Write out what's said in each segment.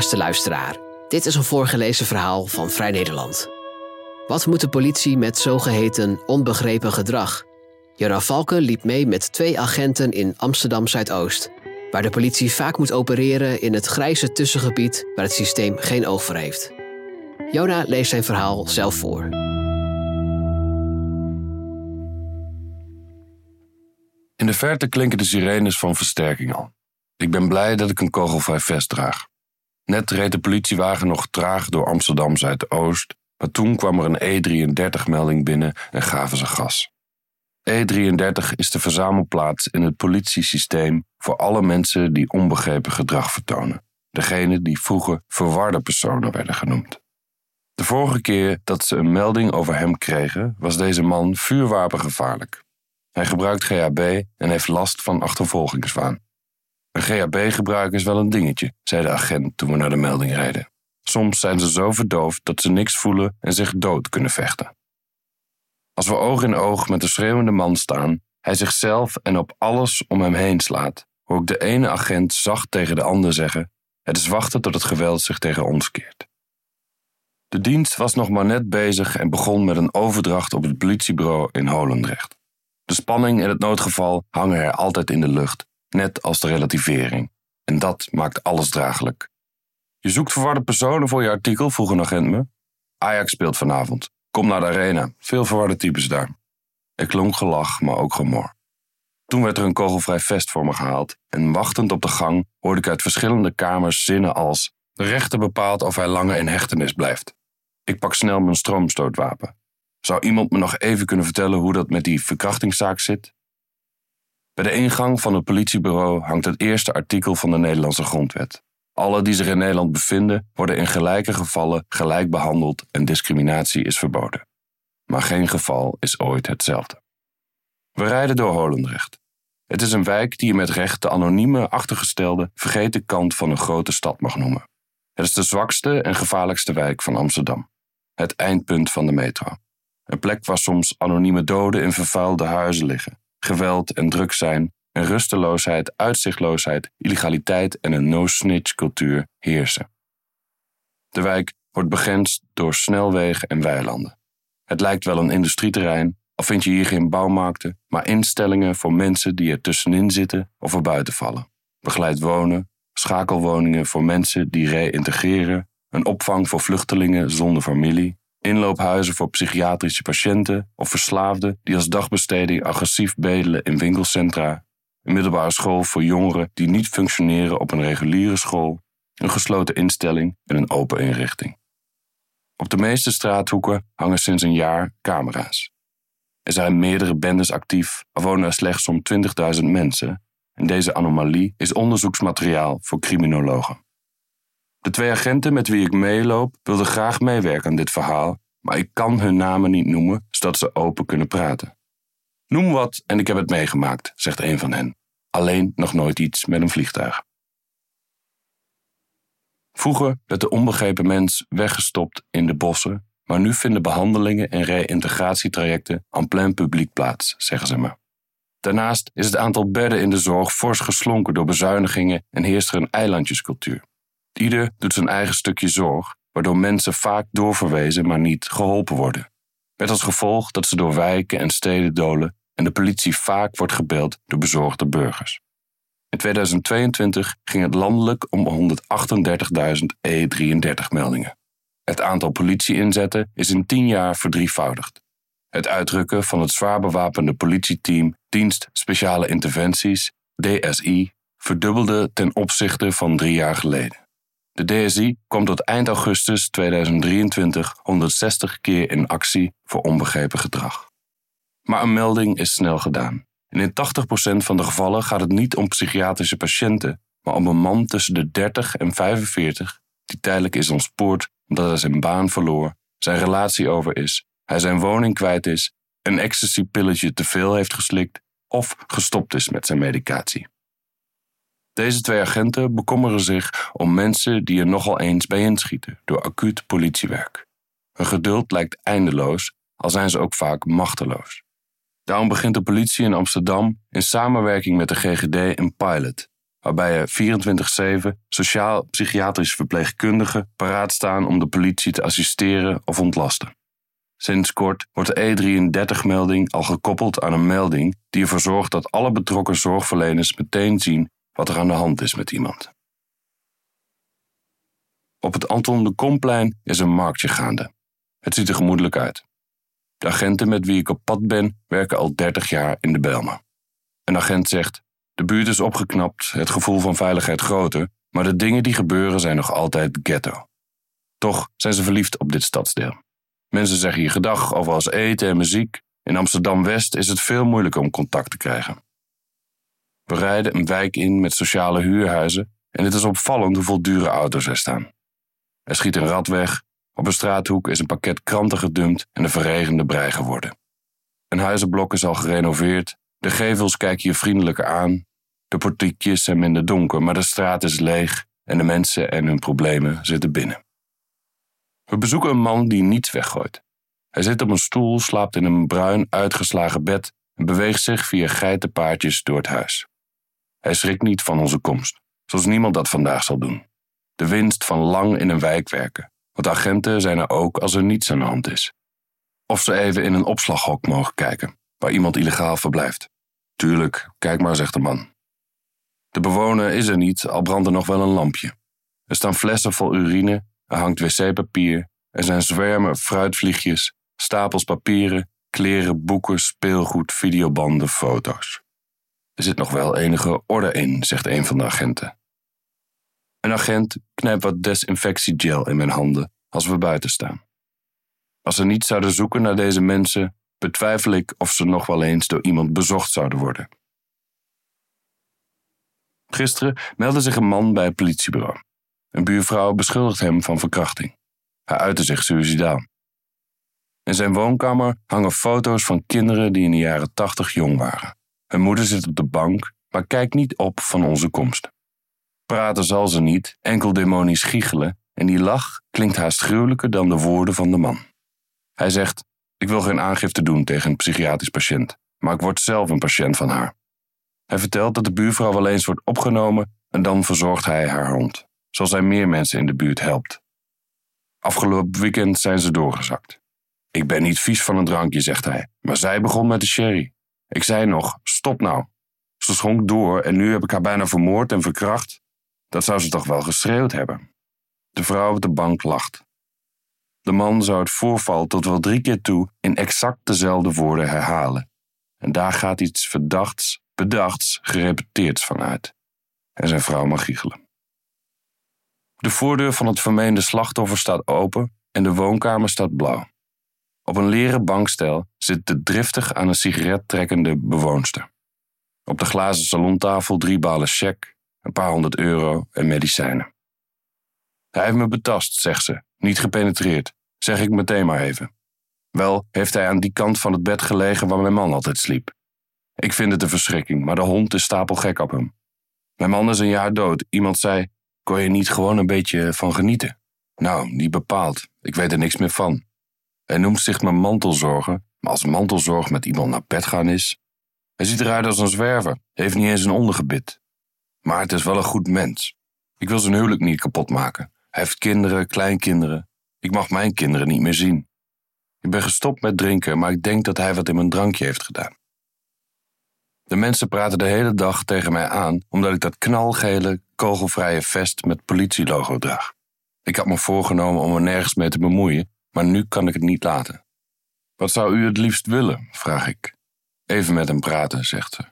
beste luisteraar. Dit is een voorgelezen verhaal van Vrij Nederland. Wat moet de politie met zogeheten onbegrepen gedrag? Joran Valken liep mee met twee agenten in Amsterdam Zuidoost, waar de politie vaak moet opereren in het grijze tussengebied waar het systeem geen oog voor heeft. Jona leest zijn verhaal zelf voor. In de verte klinken de sirenes van versterking al. Ik ben blij dat ik een kogelvrij vest draag. Net reed de politiewagen nog traag door Amsterdam Zuidoost, maar toen kwam er een E33-melding binnen en gaven ze gas. E33 is de verzamelplaats in het politiesysteem voor alle mensen die onbegrepen gedrag vertonen. Degene die vroeger verwarde personen werden genoemd. De vorige keer dat ze een melding over hem kregen, was deze man vuurwapengevaarlijk. Hij gebruikt GHB en heeft last van achtervolgingswaan. GHB-gebruik is wel een dingetje, zei de agent toen we naar de melding reden. Soms zijn ze zo verdoofd dat ze niks voelen en zich dood kunnen vechten. Als we oog in oog met de schreeuwende man staan, hij zichzelf en op alles om hem heen slaat, hoor ik de ene agent zacht tegen de ander zeggen: Het is wachten tot het geweld zich tegen ons keert. De dienst was nog maar net bezig en begon met een overdracht op het politiebureau in Holendrecht. De spanning en het noodgeval hangen er altijd in de lucht, net als de relativering. En dat maakt alles draaglijk. Je zoekt verwarde personen voor je artikel, vroeg een agent me. Ajax speelt vanavond. Kom naar de arena. Veel verwarde types daar. Ik klonk gelach, maar ook gemor. Toen werd er een kogelvrij vest voor me gehaald en wachtend op de gang hoorde ik uit verschillende kamers zinnen als: De rechter bepaalt of hij langer in hechtenis blijft. Ik pak snel mijn stroomstootwapen. Zou iemand me nog even kunnen vertellen hoe dat met die verkrachtingszaak zit? Bij de ingang van het politiebureau hangt het eerste artikel van de Nederlandse grondwet. Alle die zich in Nederland bevinden, worden in gelijke gevallen gelijk behandeld en discriminatie is verboden. Maar geen geval is ooit hetzelfde. We rijden door Holendrecht. Het is een wijk die je met recht de anonieme, achtergestelde, vergeten kant van een grote stad mag noemen. Het is de zwakste en gevaarlijkste wijk van Amsterdam. Het eindpunt van de metro. Een plek waar soms anonieme doden in vervuilde huizen liggen, geweld en druk zijn en rusteloosheid, uitzichtloosheid, illegaliteit en een no-snitch cultuur heersen. De wijk wordt begrensd door snelwegen en weilanden. Het lijkt wel een industrieterrein, al vind je hier geen bouwmarkten, maar instellingen voor mensen die er tussenin zitten of er buiten vallen. Begeleid wonen, schakelwoningen voor mensen die reïntegreren, een opvang voor vluchtelingen zonder familie, inloophuizen voor psychiatrische patiënten of verslaafden die als dagbesteding agressief bedelen in winkelcentra, een middelbare school voor jongeren die niet functioneren op een reguliere school, een gesloten instelling en een open inrichting. Op de meeste straathoeken hangen sinds een jaar camera's. Er zijn meerdere bendes actief, er wonen er slechts zo'n 20.000 mensen en deze anomalie is onderzoeksmateriaal voor criminologen. De twee agenten met wie ik meeloop wilden graag meewerken aan dit verhaal, maar ik kan hun namen niet noemen zodat ze open kunnen praten. Noem wat en ik heb het meegemaakt, zegt een van hen. Alleen nog nooit iets met een vliegtuig. Vroeger werd de onbegrepen mens weggestopt in de bossen, maar nu vinden behandelingen en reïntegratietrajecten aan plein publiek plaats, zeggen ze me. Daarnaast is het aantal bedden in de zorg fors geslonken door bezuinigingen en heerst er een eilandjescultuur. Ieder doet zijn eigen stukje zorg, waardoor mensen vaak doorverwezen maar niet geholpen worden. Met als gevolg dat ze door wijken en steden dolen en de politie vaak wordt gebeld door bezorgde burgers. In 2022 ging het landelijk om 138.000 E33-meldingen. Het aantal politieinzetten is in 10 jaar verdrievoudigd. Het uitrukken van het zwaar bewapende politieteam Dienst Speciale Interventies, DSI, verdubbelde ten opzichte van drie jaar geleden. De DSI kwam tot eind augustus 2023 160 keer in actie voor onbegrepen gedrag. Maar een melding is snel gedaan. En in 80% van de gevallen gaat het niet om psychiatrische patiënten, maar om een man tussen de 30 en 45 die tijdelijk is ontspoord omdat hij zijn baan verloor, zijn relatie over is, hij zijn woning kwijt is, een ecstasy-pilletje te veel heeft geslikt of gestopt is met zijn medicatie. Deze twee agenten bekommeren zich om mensen die er nogal eens bij inschieten door acuut politiewerk. Hun geduld lijkt eindeloos, al zijn ze ook vaak machteloos. Daarom begint de politie in Amsterdam in samenwerking met de GGD een pilot. waarbij er 24-7 sociaal-psychiatrische verpleegkundigen paraat staan om de politie te assisteren of ontlasten. Sinds kort wordt de E33-melding al gekoppeld aan een melding die ervoor zorgt dat alle betrokken zorgverleners meteen zien wat er aan de hand is met iemand. Op het Anton de Komplein is een marktje gaande. Het ziet er gemoedelijk uit. De agenten met wie ik op pad ben werken al 30 jaar in de Belma. Een agent zegt: De buurt is opgeknapt, het gevoel van veiligheid groter, maar de dingen die gebeuren zijn nog altijd ghetto. Toch zijn ze verliefd op dit stadsdeel. Mensen zeggen hier gedag over als eten en muziek. In Amsterdam West is het veel moeilijker om contact te krijgen. We rijden een wijk in met sociale huurhuizen en het is opvallend hoeveel dure auto's er staan. Er schiet een rad weg, op een straathoek is een pakket kranten gedumpt en de verregende brei geworden. Een huizenblok is al gerenoveerd, de gevels kijken je vriendelijker aan, de portiekjes zijn minder donker, maar de straat is leeg en de mensen en hun problemen zitten binnen. We bezoeken een man die niets weggooit. Hij zit op een stoel, slaapt in een bruin uitgeslagen bed en beweegt zich via geitenpaardjes door het huis. Hij schrikt niet van onze komst, zoals niemand dat vandaag zal doen. De winst van lang in een wijk werken, want agenten zijn er ook als er niets aan de hand is. Of ze even in een opslaghok mogen kijken, waar iemand illegaal verblijft. Tuurlijk, kijk maar, zegt de man. De bewoner is er niet, al brandt er nog wel een lampje. Er staan flessen vol urine, er hangt wc-papier, er zijn zwermen fruitvliegjes, stapels papieren, kleren, boeken, speelgoed, videobanden, foto's. Er zit nog wel enige orde in, zegt een van de agenten. Een agent knijpt wat desinfectiegel in mijn handen als we buiten staan. Als ze niet zouden zoeken naar deze mensen, betwijfel ik of ze nog wel eens door iemand bezocht zouden worden. Gisteren meldde zich een man bij het politiebureau. Een buurvrouw beschuldigt hem van verkrachting. Hij uitte zich suicidaal. In zijn woonkamer hangen foto's van kinderen die in de jaren tachtig jong waren. Hun moeder zit op de bank, maar kijkt niet op van onze komst. Praten zal ze niet, enkel demonisch giechelen, en die lach klinkt haast gruwelijker dan de woorden van de man. Hij zegt: Ik wil geen aangifte doen tegen een psychiatrisch patiënt, maar ik word zelf een patiënt van haar. Hij vertelt dat de buurvrouw wel eens wordt opgenomen en dan verzorgt hij haar hond, zoals hij meer mensen in de buurt helpt. Afgelopen weekend zijn ze doorgezakt. Ik ben niet vies van een drankje, zegt hij, maar zij begon met de sherry. Ik zei nog: Stop nou. Ze schonk door en nu heb ik haar bijna vermoord en verkracht. Dat zou ze toch wel geschreeuwd hebben. De vrouw op de bank lacht. De man zou het voorval tot wel drie keer toe in exact dezelfde woorden herhalen. En daar gaat iets verdachts, bedachts, gerepeteerds van uit. En zijn vrouw mag giechelen. De voordeur van het vermeende slachtoffer staat open en de woonkamer staat blauw. Op een leren bankstel zit de driftig aan een sigaret trekkende bewoonster. Op de glazen salontafel drie balen cheque, een paar honderd euro en medicijnen. Hij heeft me betast, zegt ze, niet gepenetreerd, zeg ik meteen maar even. Wel heeft hij aan die kant van het bed gelegen waar mijn man altijd sliep. Ik vind het een verschrikking, maar de hond is stapelgek op hem. Mijn man is een jaar dood. Iemand zei: Kon je niet gewoon een beetje van genieten? Nou, niet bepaald. Ik weet er niks meer van. Hij noemt zich mijn mantelzorger, maar als mantelzorg met iemand naar bed gaan is. Hij ziet eruit als een zwerver, heeft niet eens een ondergebit. Maar het is wel een goed mens. Ik wil zijn huwelijk niet kapot maken. Hij heeft kinderen, kleinkinderen. Ik mag mijn kinderen niet meer zien. Ik ben gestopt met drinken, maar ik denk dat hij wat in mijn drankje heeft gedaan. De mensen praten de hele dag tegen mij aan omdat ik dat knalgele, kogelvrije vest met politielogo draag. Ik had me voorgenomen om er nergens mee te bemoeien, maar nu kan ik het niet laten. Wat zou u het liefst willen? vraag ik. Even met hem praten, zegt ze.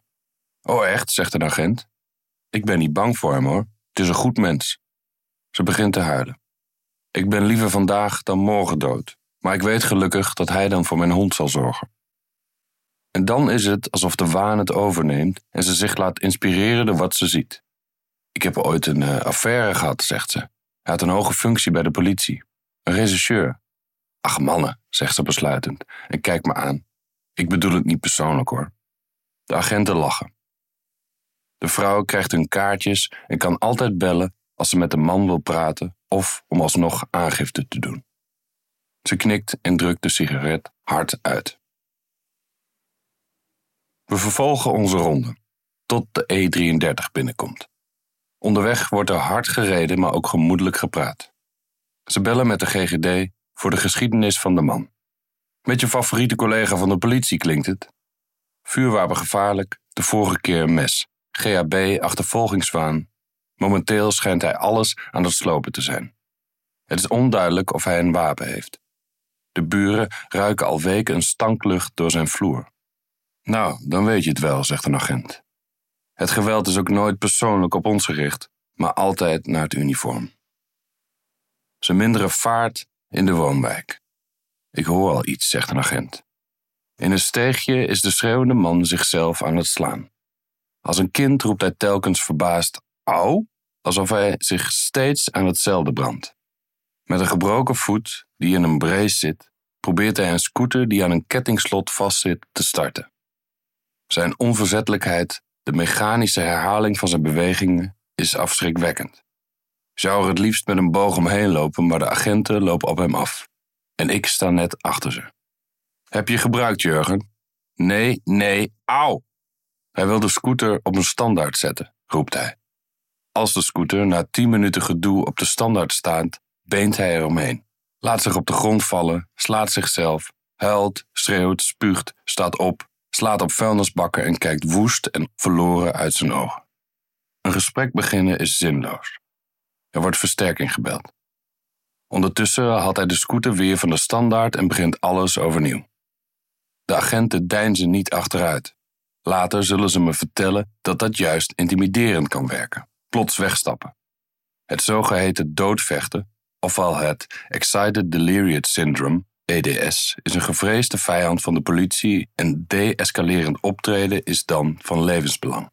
Oh, echt? zegt een agent. Ik ben niet bang voor hem hoor. Het is een goed mens. Ze begint te huilen. Ik ben liever vandaag dan morgen dood, maar ik weet gelukkig dat hij dan voor mijn hond zal zorgen. En dan is het alsof de waan het overneemt en ze zich laat inspireren door wat ze ziet. Ik heb ooit een uh, affaire gehad, zegt ze. Hij had een hoge functie bij de politie. Een regisseur. Ach mannen, zegt ze besluitend en kijkt me aan. Ik bedoel het niet persoonlijk hoor. De agenten lachen. De vrouw krijgt hun kaartjes en kan altijd bellen als ze met een man wil praten of om alsnog aangifte te doen. Ze knikt en drukt de sigaret hard uit. We vervolgen onze ronde tot de E33 binnenkomt. Onderweg wordt er hard gereden, maar ook gemoedelijk gepraat. Ze bellen met de GGD voor de geschiedenis van de man. Met je favoriete collega van de politie klinkt het. Vuurwapen gevaarlijk, de vorige keer een mes. GHB, achtervolgingswaan. Momenteel schijnt hij alles aan het slopen te zijn. Het is onduidelijk of hij een wapen heeft. De buren ruiken al weken een stanklucht door zijn vloer. Nou, dan weet je het wel, zegt een agent. Het geweld is ook nooit persoonlijk op ons gericht, maar altijd naar het uniform. Ze minderen vaart in de woonwijk. Ik hoor al iets, zegt een agent. In een steegje is de schreeuwende man zichzelf aan het slaan. Als een kind roept hij telkens verbaasd au, alsof hij zich steeds aan hetzelfde brandt. Met een gebroken voet die in een brace zit, probeert hij een scooter die aan een kettingslot vastzit te starten. Zijn onverzettelijkheid, de mechanische herhaling van zijn bewegingen, is afschrikwekkend. Zou er het liefst met een boog omheen lopen, maar de agenten lopen op hem af. En ik sta net achter ze. Heb je gebruikt, Jurgen? Nee, nee, auw! Hij wil de scooter op een standaard zetten, roept hij. Als de scooter na tien minuten gedoe op de standaard staat, beent hij eromheen. Laat zich op de grond vallen, slaat zichzelf, huilt, schreeuwt, spuugt, staat op, slaat op vuilnisbakken en kijkt woest en verloren uit zijn ogen. Een gesprek beginnen is zinloos. Er wordt versterking gebeld. Ondertussen haalt hij de scooter weer van de standaard en begint alles overnieuw. De agenten deinzen niet achteruit. Later zullen ze me vertellen dat dat juist intimiderend kan werken. Plots wegstappen. Het zogeheten doodvechten, ofwel het Excited Delirium Syndrome, EDS, is een gevreesde vijand van de politie en de-escalerend optreden is dan van levensbelang.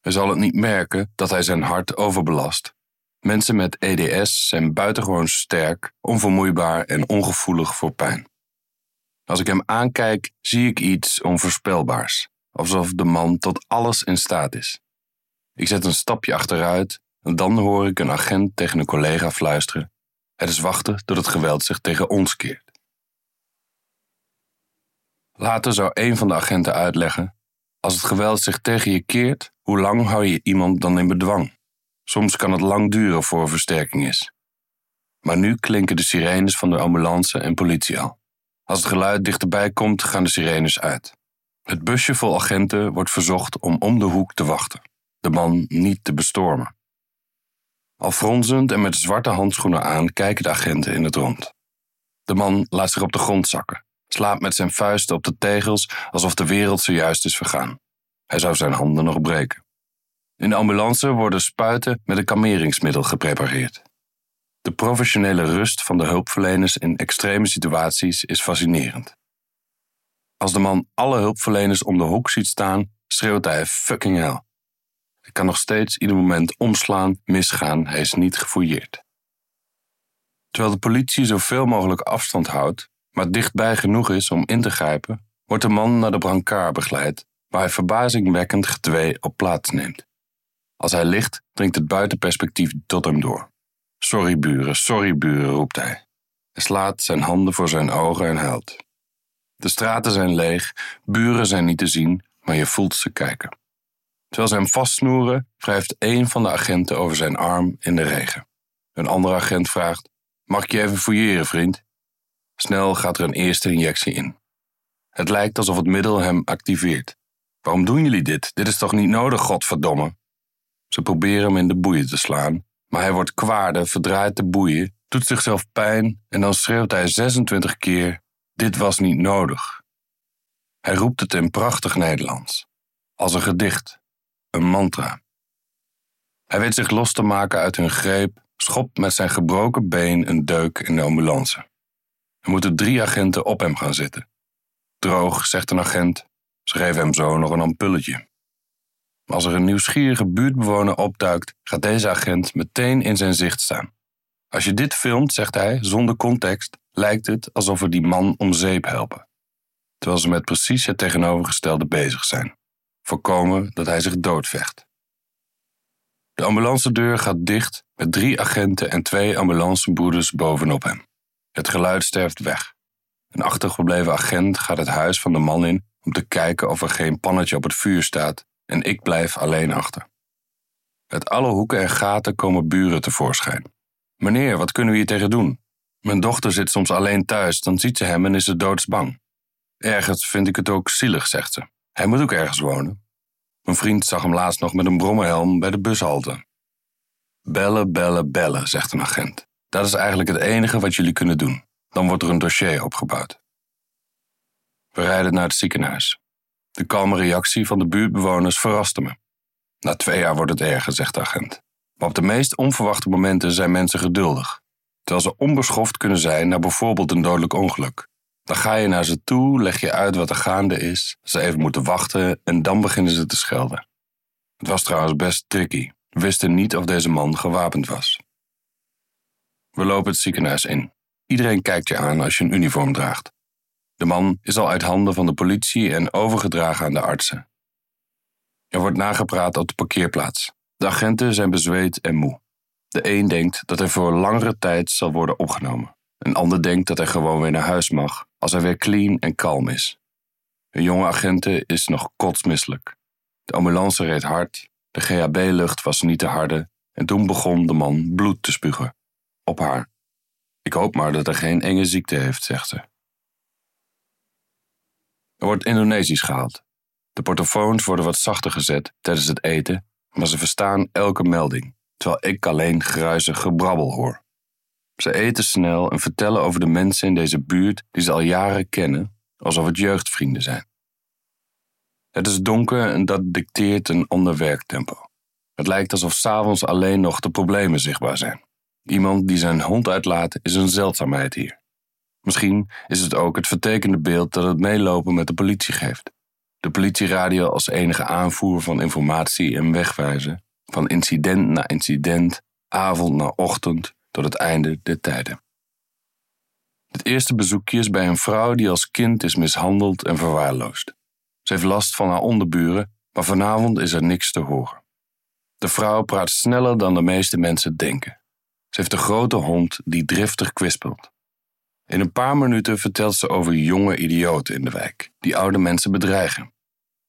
Hij zal het niet merken dat hij zijn hart overbelast. Mensen met EDS zijn buitengewoon sterk, onvermoeibaar en ongevoelig voor pijn. Als ik hem aankijk, zie ik iets onvoorspelbaars, alsof de man tot alles in staat is. Ik zet een stapje achteruit en dan hoor ik een agent tegen een collega fluisteren: Het is wachten tot het geweld zich tegen ons keert. Later zou een van de agenten uitleggen: Als het geweld zich tegen je keert, hoe lang hou je iemand dan in bedwang? Soms kan het lang duren voor er versterking is. Maar nu klinken de sirenes van de ambulance en politie al. Als het geluid dichterbij komt, gaan de sirenes uit. Het busje vol agenten wordt verzocht om om de hoek te wachten, de man niet te bestormen. Al fronsend en met zwarte handschoenen aan kijken de agenten in het rond. De man laat zich op de grond zakken, slaapt met zijn vuisten op de tegels alsof de wereld zojuist is vergaan. Hij zou zijn handen nog breken. In de ambulance worden spuiten met een kalmeringsmiddel geprepareerd. De professionele rust van de hulpverleners in extreme situaties is fascinerend. Als de man alle hulpverleners om de hoek ziet staan, schreeuwt hij fucking hell. Hij kan nog steeds ieder moment omslaan, misgaan, hij is niet gefouilleerd. Terwijl de politie zoveel mogelijk afstand houdt, maar dichtbij genoeg is om in te grijpen, wordt de man naar de brancard begeleid, waar hij verbazingwekkend gedwee op plaats neemt. Als hij ligt, dringt het buitenperspectief tot hem door. Sorry buren, sorry buren, roept hij. Hij slaat zijn handen voor zijn ogen en huilt. De straten zijn leeg, buren zijn niet te zien, maar je voelt ze kijken. Terwijl ze hem vastsnoeren, wrijft een van de agenten over zijn arm in de regen. Een andere agent vraagt: Mag ik je even fouilleren, vriend? Snel gaat er een eerste injectie in. Het lijkt alsof het middel hem activeert. Waarom doen jullie dit? Dit is toch niet nodig, godverdomme? Ze proberen hem in de boeien te slaan, maar hij wordt kwaarder, verdraait de boeien, doet zichzelf pijn en dan schreeuwt hij 26 keer: Dit was niet nodig. Hij roept het in prachtig Nederlands, als een gedicht, een mantra. Hij weet zich los te maken uit hun greep, schopt met zijn gebroken been een deuk in de ambulance. Er moeten drie agenten op hem gaan zitten. Droog, zegt een agent. Geven hem zo nog een ampulletje. Als er een nieuwsgierige buurtbewoner opduikt, gaat deze agent meteen in zijn zicht staan. Als je dit filmt, zegt hij, zonder context, lijkt het alsof we die man om zeep helpen. Terwijl ze met precies het tegenovergestelde bezig zijn. Voorkomen dat hij zich doodvecht. De ambulancedeur gaat dicht met drie agenten en twee ambulancebroeders bovenop hem. Het geluid sterft weg. Een achtergebleven agent gaat het huis van de man in om te kijken of er geen pannetje op het vuur staat en ik blijf alleen achter. Uit alle hoeken en gaten komen buren tevoorschijn. Meneer, wat kunnen we hier tegen doen? Mijn dochter zit soms alleen thuis, dan ziet ze hem en is ze doodsbang. Ergens vind ik het ook zielig, zegt ze. Hij moet ook ergens wonen. Mijn vriend zag hem laatst nog met een brommerhelm bij de bushalte. Bellen, bellen, bellen, zegt een agent. Dat is eigenlijk het enige wat jullie kunnen doen. Dan wordt er een dossier opgebouwd. We rijden naar het ziekenhuis. De kalme reactie van de buurtbewoners verraste me. Na twee jaar wordt het erger, zegt de agent. Maar op de meest onverwachte momenten zijn mensen geduldig. Terwijl ze onbeschoft kunnen zijn na bijvoorbeeld een dodelijk ongeluk. Dan ga je naar ze toe, leg je uit wat er gaande is, ze even moeten wachten en dan beginnen ze te schelden. Het was trouwens best tricky. We wisten niet of deze man gewapend was. We lopen het ziekenhuis in. Iedereen kijkt je aan als je een uniform draagt. De man is al uit handen van de politie en overgedragen aan de artsen. Er wordt nagepraat op de parkeerplaats. De agenten zijn bezweet en moe. De een denkt dat hij voor langere tijd zal worden opgenomen. Een ander denkt dat hij gewoon weer naar huis mag als hij weer clean en kalm is. Een jonge agente is nog kotsmisselijk. De ambulance reed hard, de GHB-lucht was niet te harde en toen begon de man bloed te spugen. Op haar. Ik hoop maar dat hij geen enge ziekte heeft, zegt ze. Er wordt Indonesisch gehaald. De portofoons worden wat zachter gezet tijdens het eten, maar ze verstaan elke melding, terwijl ik alleen gruizig gebrabbel hoor. Ze eten snel en vertellen over de mensen in deze buurt die ze al jaren kennen, alsof het jeugdvrienden zijn. Het is donker en dat dicteert een ander werktempo. Het lijkt alsof s'avonds alleen nog de problemen zichtbaar zijn. Iemand die zijn hond uitlaat is een zeldzaamheid hier. Misschien is het ook het vertekende beeld dat het meelopen met de politie geeft. De politieradio als enige aanvoer van informatie en wegwijzen, van incident naar incident, avond naar ochtend, tot het einde der tijden. Het eerste bezoekje is bij een vrouw die als kind is mishandeld en verwaarloosd. Ze heeft last van haar onderburen, maar vanavond is er niks te horen. De vrouw praat sneller dan de meeste mensen denken. Ze heeft een grote hond die driftig kwispelt. In een paar minuten vertelt ze over jonge idioten in de wijk die oude mensen bedreigen.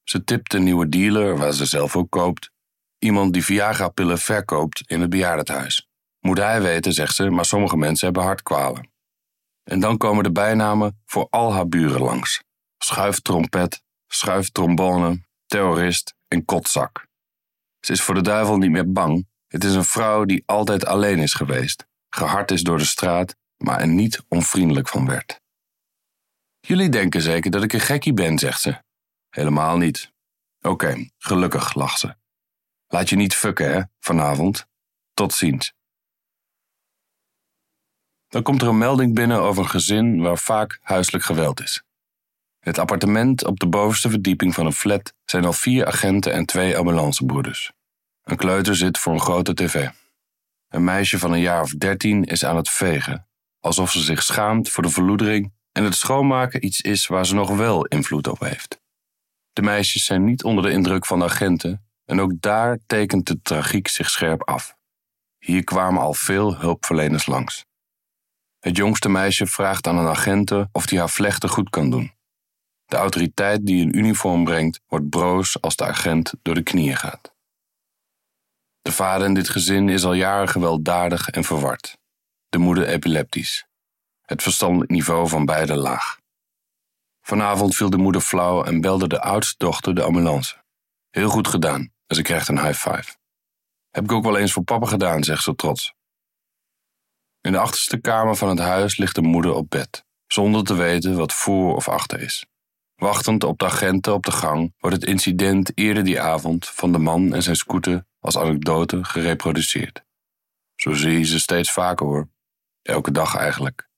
Ze tipt een nieuwe dealer waar ze zelf ook koopt, iemand die Viagra-pillen verkoopt in het bejaardenhuis. Moet hij weten, zegt ze, maar sommige mensen hebben hartkwalen. En dan komen de bijnamen voor al haar buren langs: schuiftrompet, schuiftrombone, terrorist en kotzak. Ze is voor de duivel niet meer bang. Het is een vrouw die altijd alleen is geweest, gehard is door de straat, maar er niet onvriendelijk van werd. Jullie denken zeker dat ik een gekkie ben, zegt ze. Helemaal niet. Oké, gelukkig, lacht ze. Laat je niet fucken, hè, vanavond. Tot ziens. Dan komt er een melding binnen over een gezin waar vaak huiselijk geweld is. Het appartement op de bovenste verdieping van een flat zijn al vier agenten en twee ambulancebroeders. Een kleuter zit voor een grote tv. Een meisje van een jaar of dertien is aan het vegen, alsof ze zich schaamt voor de verloedering en het schoonmaken iets is waar ze nog wel invloed op heeft. De meisjes zijn niet onder de indruk van de agenten en ook daar tekent de tragiek zich scherp af. Hier kwamen al veel hulpverleners langs. Het jongste meisje vraagt aan een agente of hij haar vlechten goed kan doen. De autoriteit die een uniform brengt, wordt broos als de agent door de knieën gaat. De vader in dit gezin is al jaren gewelddadig en verward. De moeder epileptisch. Het verstandelijk niveau van beide laag. Vanavond viel de moeder flauw en belde de oudste dochter de ambulance. Heel goed gedaan, en ze krijgt een high five. Heb ik ook wel eens voor papa gedaan, zegt ze trots. In de achterste kamer van het huis ligt de moeder op bed, zonder te weten wat voor of achter is. Wachtend op de agenten op de gang wordt het incident eerder die avond van de man en zijn scooter als anekdote gereproduceerd. Zo zie je ze steeds vaker hoor. Elke dag eigenlijk.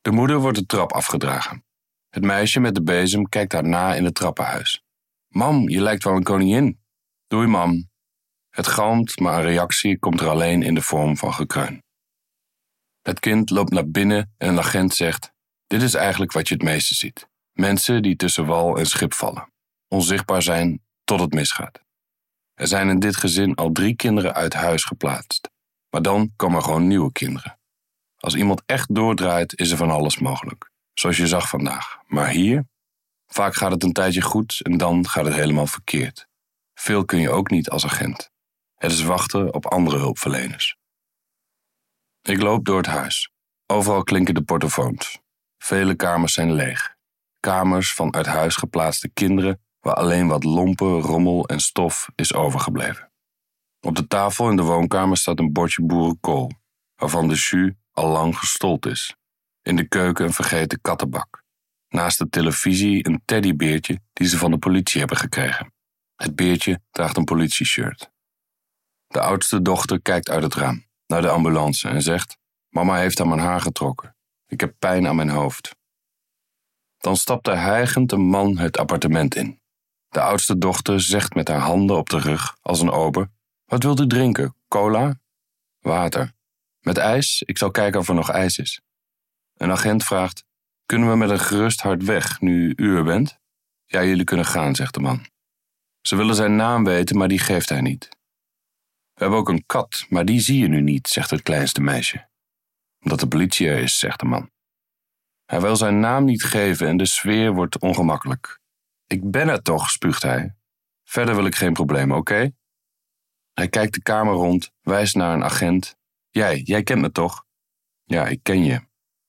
De moeder wordt de trap afgedragen. Het meisje met de bezem kijkt haar na in het trappenhuis. Mam, je lijkt wel een koningin. Doei, mam. Het galmt, maar een reactie komt er alleen in de vorm van gekreun. Het kind loopt naar binnen en een agent zegt: Dit is eigenlijk wat je het meeste ziet. Mensen die tussen wal en schip vallen. Onzichtbaar zijn tot het misgaat. Er zijn in dit gezin al drie kinderen uit huis geplaatst. Maar dan komen er gewoon nieuwe kinderen. Als iemand echt doordraait, is er van alles mogelijk. Zoals je zag vandaag. Maar hier? Vaak gaat het een tijdje goed en dan gaat het helemaal verkeerd. Veel kun je ook niet als agent. Het is wachten op andere hulpverleners. Ik loop door het huis. Overal klinken de portofoons. Vele kamers zijn leeg. Kamers van uit huis geplaatste kinderen waar alleen wat lompen, rommel en stof is overgebleven. Op de tafel in de woonkamer staat een bordje boerenkool, waarvan de jus al lang gestold is. In de keuken een vergeten kattenbak. Naast de televisie een teddybeertje die ze van de politie hebben gekregen. Het beertje draagt een politieshirt. De oudste dochter kijkt uit het raam naar de ambulance en zegt: Mama heeft aan mijn haar getrokken. Ik heb pijn aan mijn hoofd. Dan stapt er hijgend een man het appartement in. De oudste dochter zegt met haar handen op de rug als een ober: Wat wilt u drinken? Cola? Water. Met ijs? Ik zal kijken of er nog ijs is. Een agent vraagt: Kunnen we met een gerust hart weg nu u er bent? Ja, jullie kunnen gaan, zegt de man. Ze willen zijn naam weten, maar die geeft hij niet. We hebben ook een kat, maar die zie je nu niet, zegt het kleinste meisje. Omdat de politie er is, zegt de man. Hij wil zijn naam niet geven en de sfeer wordt ongemakkelijk. Ik ben er toch, spuugt hij. Verder wil ik geen probleem, oké? Hij kijkt de kamer rond, wijst naar een agent. Jij, jij kent me toch? Ja, ik ken je.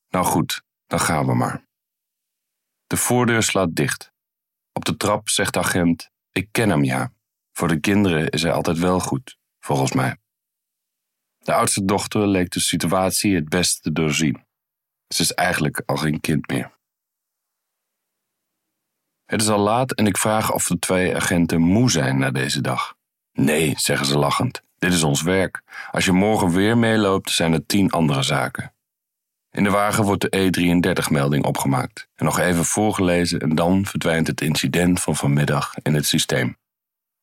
Nou goed, dan gaan we maar. De voordeur slaat dicht. Op de trap zegt de agent: Ik ken hem ja. Voor de kinderen is hij altijd wel goed, volgens mij. De oudste dochter leek de situatie het beste te doorzien. Ze is eigenlijk al geen kind meer. Het is al laat en ik vraag of de twee agenten moe zijn na deze dag. Nee, zeggen ze lachend. Dit is ons werk. Als je morgen weer meeloopt, zijn er tien andere zaken. In de wagen wordt de E33-melding opgemaakt en nog even voorgelezen en dan verdwijnt het incident van vanmiddag in het systeem.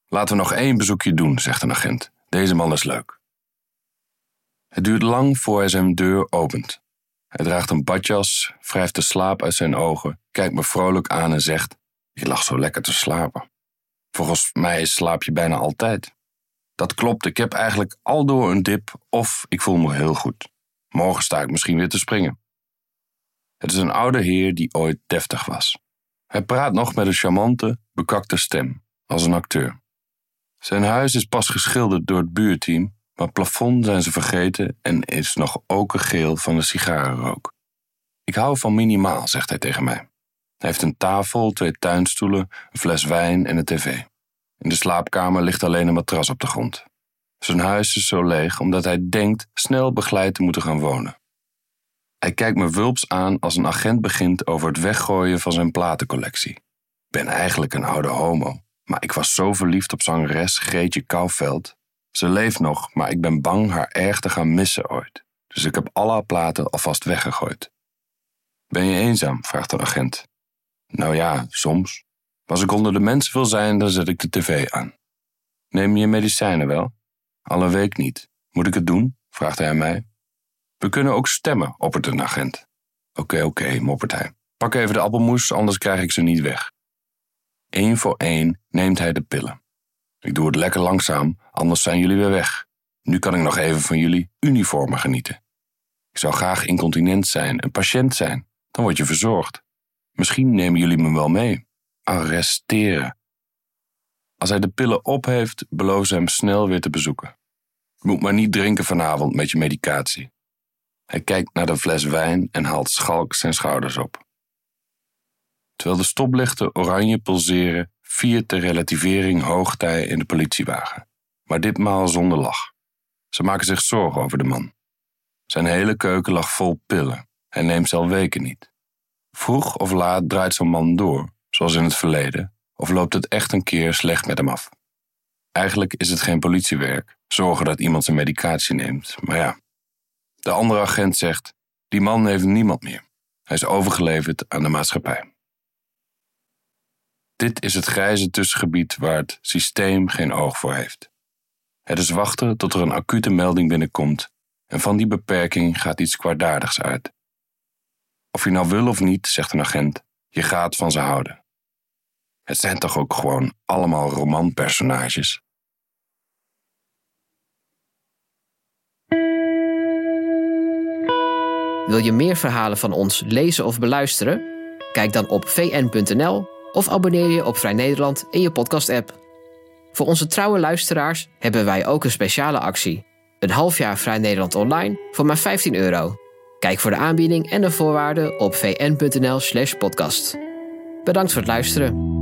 Laten we nog één bezoekje doen, zegt een agent. Deze man is leuk. Het duurt lang voor hij zijn deur opent. Hij draagt een badjas, wrijft de slaap uit zijn ogen, kijkt me vrolijk aan en zegt: Je lag zo lekker te slapen. Volgens mij slaap je bijna altijd. Dat klopt, ik heb eigenlijk al door een dip of ik voel me heel goed. Morgen sta ik misschien weer te springen. Het is een oude heer die ooit deftig was. Hij praat nog met een charmante, bekakte stem, als een acteur. Zijn huis is pas geschilderd door het buurteam, maar plafond zijn ze vergeten en is nog geel van de sigarenrook. Ik hou van minimaal, zegt hij tegen mij. Hij heeft een tafel, twee tuinstoelen, een fles wijn en een tv. In de slaapkamer ligt alleen een matras op de grond. Zijn huis is zo leeg omdat hij denkt snel begeleid te moeten gaan wonen. Hij kijkt me wulps aan als een agent begint over het weggooien van zijn platencollectie. Ik ben eigenlijk een oude homo, maar ik was zo verliefd op zangeres Greetje Kouwveld. Ze leeft nog, maar ik ben bang haar erg te gaan missen ooit. Dus ik heb alle platen alvast weggegooid. Ben je eenzaam? vraagt de agent. Nou ja, soms. Als ik onder de mensen wil zijn, dan zet ik de tv aan. Neem je medicijnen wel? Al een week niet. Moet ik het doen? vraagt hij mij. We kunnen ook stemmen, oppert een agent. Oké, oké, moppert hij. Pak even de appelmoes, anders krijg ik ze niet weg. Eén voor één neemt hij de pillen. Ik doe het lekker langzaam, anders zijn jullie weer weg. Nu kan ik nog even van jullie uniformen genieten. Ik zou graag incontinent zijn, een patiënt zijn. Dan word je verzorgd. Misschien nemen jullie me wel mee. Arresteren. Als hij de pillen op heeft, beloven ze hem snel weer te bezoeken. Moet maar niet drinken vanavond met je medicatie. Hij kijkt naar de fles wijn en haalt schalk zijn schouders op. Terwijl de stoplichten oranje pulseren, viert de relativering hoogtij in de politiewagen. Maar ditmaal zonder lach. Ze maken zich zorgen over de man. Zijn hele keuken lag vol pillen. Hij neemt ze al weken niet. Vroeg of laat draait zo'n man door, zoals in het verleden, of loopt het echt een keer slecht met hem af. Eigenlijk is het geen politiewerk, zorgen dat iemand zijn medicatie neemt, maar ja. De andere agent zegt: die man heeft niemand meer. Hij is overgeleverd aan de maatschappij. Dit is het grijze tussengebied waar het systeem geen oog voor heeft. Het is wachten tot er een acute melding binnenkomt en van die beperking gaat iets kwaadaardigs uit. Of je nou wil of niet, zegt een agent, je gaat van ze houden. Het zijn toch ook gewoon allemaal romanpersonages? Wil je meer verhalen van ons lezen of beluisteren? Kijk dan op vn.nl of abonneer je op Vrij Nederland in je podcast-app. Voor onze trouwe luisteraars hebben wij ook een speciale actie. Een half jaar Vrij Nederland online voor maar 15 euro. Kijk voor de aanbieding en de voorwaarden op vn.nl/slash podcast. Bedankt voor het luisteren.